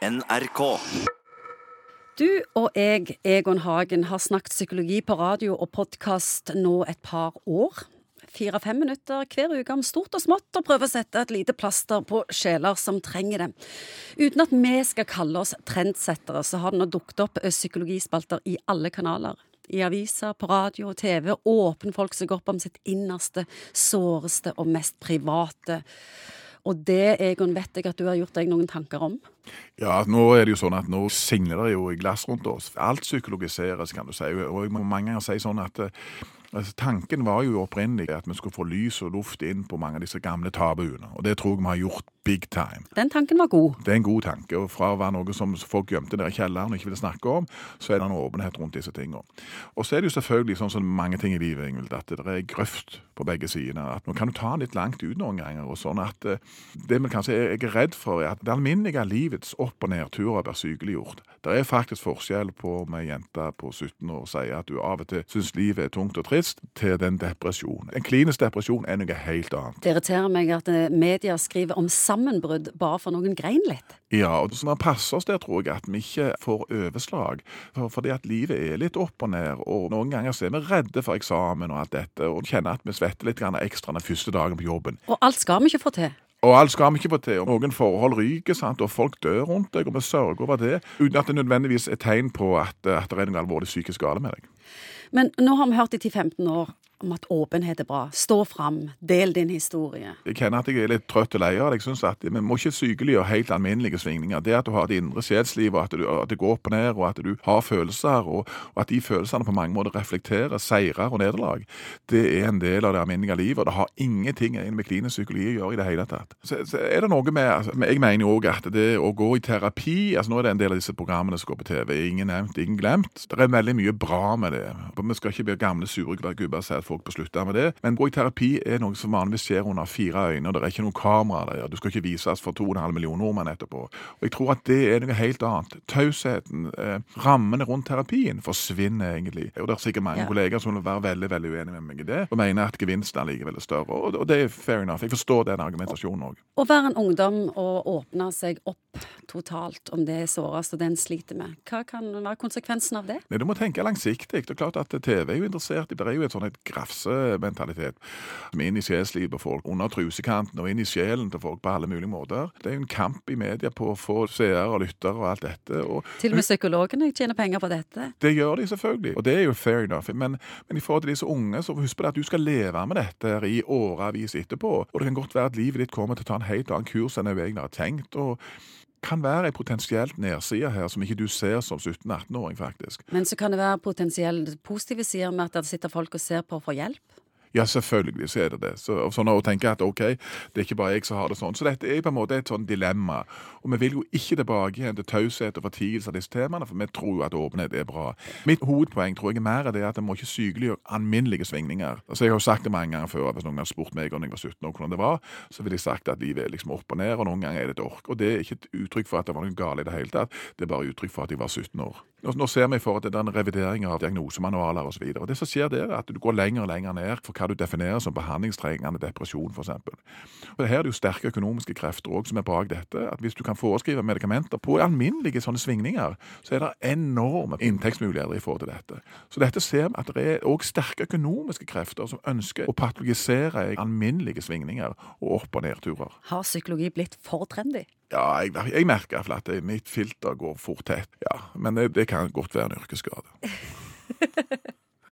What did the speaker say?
NRK. Du og jeg, Egon Hagen, har snakket psykologi på radio og podkast nå et par år. Fire-fem minutter hver uke om stort og smått, og prøve å sette et lite plaster på sjeler som trenger det. Uten at vi skal kalle oss trendsettere, så har det nå dukket opp psykologispalter i alle kanaler. I aviser, på radio og TV åpner folk seg opp om sitt innerste, såreste og mest private. Og det, Egon, vet jeg at du har gjort deg noen tanker om? Ja, nå er det jo sånn at nå singler det jo i glass rundt oss. Alt psykologiseres, kan du si. Og jeg må mange ganger si sånn at eh, altså, tanken var jo opprinnelig at vi skulle få lys og luft inn på mange av disse gamle tabuene. Og det tror jeg vi har gjort big time. Den tanken var god. Det er en god tanke. og Fra å være noe som folk gjemte der i kjelleren og ikke ville snakke om, så er det en åpenhet rundt disse tingene. Og så er det jo selvfølgelig sånn som mange ting i livet, Ingvild, at det er grøft på begge sider. At nå kan du ta den litt langt ut noen ganger. og sånn at eh, Det vi kanskje jeg er redd for, er at det alminnelige livets opp- og nedturer blir sykeliggjort. Det er faktisk forskjell på om ei jente på 17 år sier at du av og til syns livet er tungt og trist, til den depresjonen. En klinisk depresjon er noe helt annet. Det irriterer meg at eh, media skriver om sammenbrudd bare for noen grein litt. Ja, og så man passer oss der, tror jeg, at vi ikke får overslag. For, fordi at livet er litt opp og ned, og noen ganger så er vi redde for eksamen og alt dette, og kjenner at vi svetter litt ekstra den første dagen på jobben. Og alt skal vi ikke få til. Og alt skal vi ikke få til. og Noen forhold ryker, sant? og folk dør rundt deg, og vi sørger over det, uten at det nødvendigvis er tegn på at, at det er noe alvorlig psykisk gale med deg. Men nå har vi hørt i 10-15 år om at åpenhet er bra. Stå fram, del din historie. Jeg kjenner at jeg er litt trøtt og lei av det. Jeg synes at Vi må ikke sykeliggjøre helt alminnelige svingninger. Det at du har et indre sjelsliv, og at, at det går opp og ned, og at du har følelser, og, og at de følelsene på mange måter reflekterer seirer og nederlag, det er en del av det alminnelige livet, og det har ingenting med klinisk psykologi å gjøre i det hele tatt. Så, så er det noe med altså, Jeg mener jo òg at det å gå i terapi altså Nå er det en del av disse programmene som går på TV. Ingen nevnt, ingen glemt. Det er veldig mye bra med det. Vi skal ikke bli gamle, sure gubber folk bør slutte med det. Men bruk terapi er noe som vanligvis skjer under fire øyne, det er ikke noe kamera der. Du skal ikke vises for 2,5 millioner nordmenn etterpå. Og jeg tror at det er noe helt annet. Tausheten, eh, rammene rundt terapien, forsvinner egentlig. Og det er sikkert mange Ja. kolleger som vil være veldig veldig uenige med meg i det, og mener at gevinsten allikevel er større. Og, og det er fair enough. Jeg forstår den argumentasjonen òg. Å være en ungdom og åpne seg opp totalt om det er sårest og den sliter med, hva kan være konsekvensen av det? Nei, Du må tenke langsiktig. Det er klart at TV er jo interessert i Det er jo et sånt et er inn i sjelslivet på folk, under trusekanten og inn i sjelen til folk på alle mulige måter. Det er jo en kamp i media på å få seere og lyttere og alt dette. og Til og med psykologene tjener penger på dette. det gjør de selvfølgelig, og det er jo fair enough. Men, men i forhold til disse unge, så husk på det at du skal leve med dette i årevis etterpå. Og det kan godt være at livet ditt kommer til å ta en helt annen kurs enn du egentlig har tenkt. og kan være ei potensielt nedside her som ikke du ser som 17-18-åring, faktisk. Men så kan det være potensielt positive sider med at det sitter folk og ser på for hjelp. Ja, selvfølgelig så er det det. Så, og sånn å tenke at ok, det er ikke bare jeg som har det sånn. Så dette er på en måte et sånn dilemma. Og vi vil jo ikke tilbake igjen til taushet og fortielse av disse temaene, for vi tror jo at åpenhet er bra. Mitt hovedpoeng tror jeg er mer det at en må ikke sykeliggjøre alminnelige svingninger. Altså Jeg har jo sagt det mange ganger før, hvis noen har spurt meg om jeg var 17 år hvordan det var, så ville jeg sagt at livet er liksom opp og ned, og noen ganger er det et ork. Og det er ikke et uttrykk for at det var noe galt i det hele tatt, det er bare uttrykk for at jeg var 17 år. Nå, ser vi i forhold til den revidering av diagnosemanualer osv. Det som skjer der, er at du går lenger og lenger ned for hva du definerer som behandlingstrengende depresjon, f.eks. Her er det jo sterke økonomiske krefter også som er bak dette. at Hvis du kan foreskrive medikamenter på alminnelige sånne svingninger, så er det enorme inntektsmuligheter i forhold til dette. Så dette ser vi at det er også sterke økonomiske krefter som ønsker å patologisere alminnelige svingninger og opp- og nedturer. Har psykologi blitt for trendy? Ja, jeg, jeg merker iallfall at mitt filter går fort tett. Ja, Men det, det kan godt være en yrkesskade.